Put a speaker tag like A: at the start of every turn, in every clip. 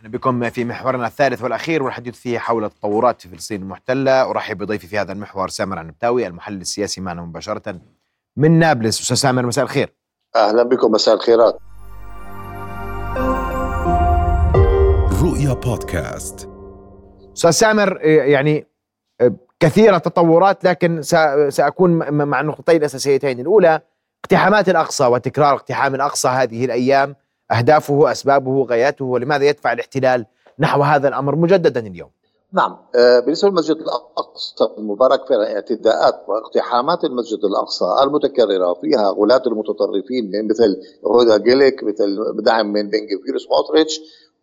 A: أهلا بكم في محورنا الثالث والأخير والحديث فيه حول التطورات في فلسطين المحتلة أرحب بضيفي في هذا المحور سامر عنبتاوي المحلل السياسي معنا مباشرة من نابلس. أستاذ سامر مساء الخير.
B: أهلا بكم مساء الخيرات.
A: رؤيا بودكاست. أستاذ سامر يعني كثيرة التطورات لكن سأكون مع النقطتين الأساسيتين. الأولى اقتحامات الأقصى وتكرار اقتحام الأقصى هذه الأيام أهدافه أسبابه غاياته ولماذا يدفع الاحتلال نحو هذا الأمر مجددا اليوم؟
B: نعم آه، بالنسبة للمسجد الأقصى المبارك فعلا اعتداءات واقتحامات المسجد الأقصى المتكررة فيها غلاة المتطرفين مثل هودا جيليك مثل دعم من بن جفير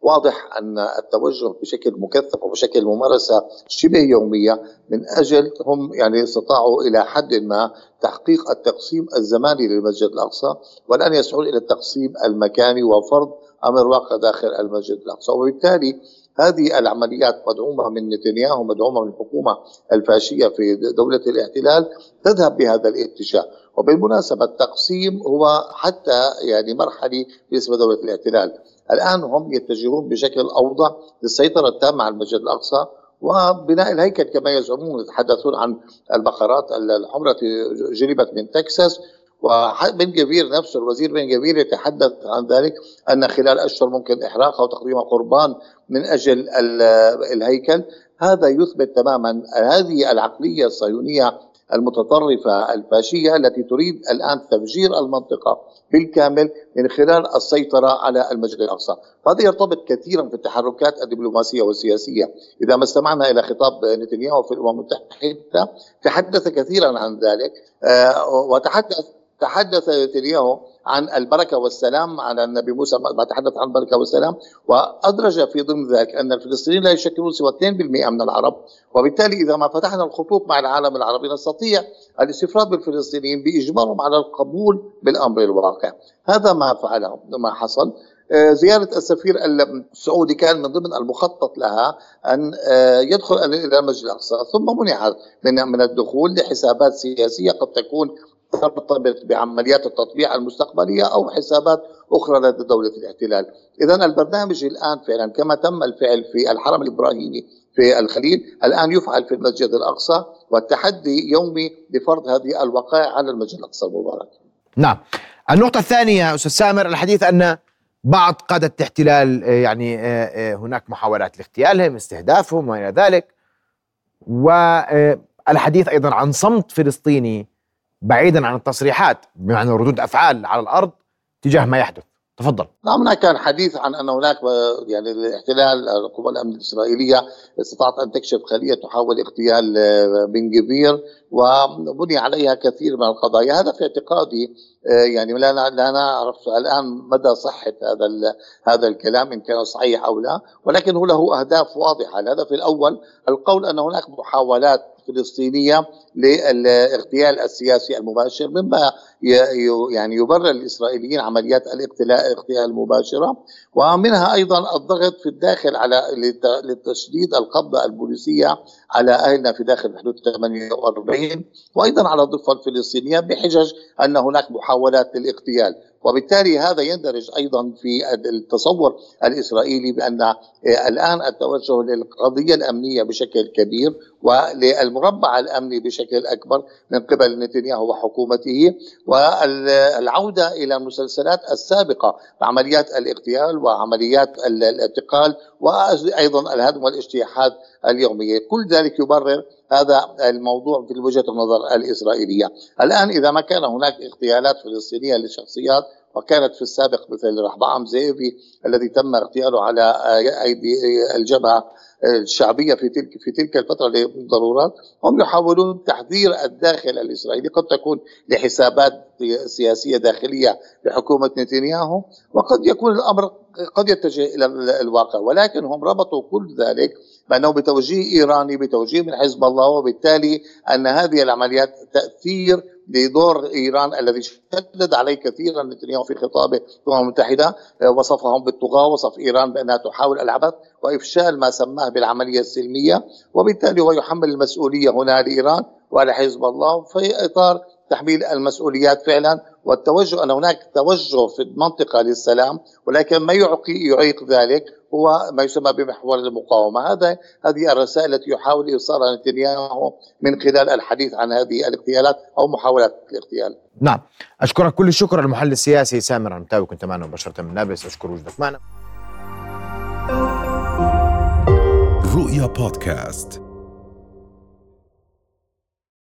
B: واضح أن التوجه بشكل مكثف وبشكل ممارسة شبه يومية من أجل هم يعني استطاعوا إلى حد ما تحقيق التقسيم الزماني للمسجد الأقصى والآن يسعون إلى التقسيم المكاني وفرض أمر واقع داخل المسجد الأقصى. وبالتالي هذه العمليات مدعومة من نتنياهو مدعومة من الحكومة الفاشية في دولة الاحتلال تذهب بهذا الاتجاه. وبالمناسبة التقسيم هو حتى يعني مرحلي بالنسبة لدولة الاحتلال. الآن هم يتجهون بشكل أوضح للسيطرة التامة على المسجد الأقصى وبناء الهيكل كما يزعمون يتحدثون عن البقرات الحمراء جلبت من تكساس. وبن جبير نفسه الوزير بن جبير يتحدث عن ذلك أن خلال أشهر ممكن إحراقها وتقديم قربان من أجل الهيكل. هذا يثبت تماما هذه العقلية الصهيونية المتطرفة الفاشية التي تريد الآن تفجير المنطقة بالكامل من خلال السيطرة على المسجد الأقصى، وهذا يرتبط كثيرا في التحركات الدبلوماسية والسياسية، إذا ما استمعنا إلى خطاب نتنياهو في الأمم المتحدة تحدث كثيرا عن ذلك آه، وتحدث تحدث نتنياهو عن البركة والسلام على النبي موسى ما تحدث عن البركة والسلام. وأدرج في ضمن ذلك أن الفلسطينيين لا يشكلون سوى 2% من العرب. وبالتالي إذا ما فتحنا الخطوط مع العالم العربي نستطيع الاستفراد بالفلسطينيين بإجبارهم على القبول بالأمر الواقع. هذا ما فعله ما حصل. آه، زيارة السفير السعودي كان من ضمن المخطط لها أن آه، يدخل إلى المسجد الأقصى ثم منع من من الدخول لحسابات سياسية قد تكون ترتبط بعمليات التطبيع المستقبلية أو حسابات أخرى لدى دولة الاحتلال، اذا البرنامج الآن فعلا كما تم الفعل في الحرم الإبراهيمي في الخليل، الآن يفعل في المسجد الأقصى والتحدي يومي لفرض هذه الوقائع على المسجد الأقصى المبارك.
A: نعم. النقطة الثانية أستاذ سامر الحديث أن بعض قادة الاحتلال آه، يعني آه، آه، هناك محاولات لاغتيالهم استهدافهم وإلى ذلك والحديث أيضا عن صمت فلسطيني بعيدا عن التصريحات بمعنى ردود أفعال على الأرض تجاه ما يحدث. تفضل.
B: نعم هناك كان حديث عن أن هناك يعني الاحتلال القوى الأمن الإسرائيلية استطاعت أن تكشف خلية تحاول اغتيال آه، بن جبير وبني عليها كثير من القضايا. هذا في اعتقادي آه، يعني لا لا نعرف الآن مدى صحة هذا هذا الكلام إن كان صحيح أو لا ولكنه له أهداف واضحة. الهدف الأول القول أن هناك محاولات فلسطينيه للاغتيال السياسي المباشر مما يعني يبرر الإسرائيليين عمليات الاغتيال المباشرة. ومنها أيضا الضغط في الداخل على لتشديد القبضة البوليسية على أهلنا في داخل حدود 48 وأيضا على الضفة الفلسطينية بحجج أن هناك محاولات للاغتيال. وبالتالي هذا يندرج أيضا في التصور الإسرائيلي بأن الآن التوجه للقضية الأمنية بشكل كبير وللمربع الأمني بشكل أكبر من قبل نتنياهو وحكومته والعودة إلى المسلسلات السابقة عمليات الاغتيال وعمليات الاعتقال وأيضا الهدم والاجتياحات اليومية، كل ذلك يبرر هذا الموضوع في وجهة النظر الإسرائيلية. الآن إذا ما كان هناك اغتيالات فلسطينية لشخصيات وكانت في السابق مثل رحبعم زيفي الذي تم اغتياله على أيدي الجبهة الشعبية في تلك في تلك الفترة لضرورات هم يحاولون تحذير الداخل الإسرائيلي قد تكون لحسابات سياسية داخلية لحكومة نتنياهو وقد يكون الأمر قد يتجه إلى الواقع ولكن هم ربطوا كل ذلك بانه بتوجيه إيراني بتوجيه من حزب الله وبالتالي أن هذه العمليات تأثير لدور إيران الذي شدد عليه كثيرا نتنياهو في خطابه الأمم المتحدة. وصفهم بالطغاة وصف إيران بأنها تحاول العبث وافشال ما سماه بالعملية السلمية. وبالتالي هو يحمل المسؤولية هنا لإيران وعلى حزب الله في إطار تحميل المسؤوليات فعلا. والتوجه أن هناك توجه في المنطقة للسلام ولكن ما يعقي يعيق ذلك هو ما يسمى بمحور المقاومة، هذا هذه الرسائل التي يحاول ايصالها نتنياهو من خلال الحديث عن هذه الاغتيالات أو محاولات الاغتيال.
A: نعم، أشكرك كل الشكر المحلل السياسي سامر عمتاوي كنت معنا مباشرة من نابلس، أشكر وجودك معنا. رؤيا بودكاست.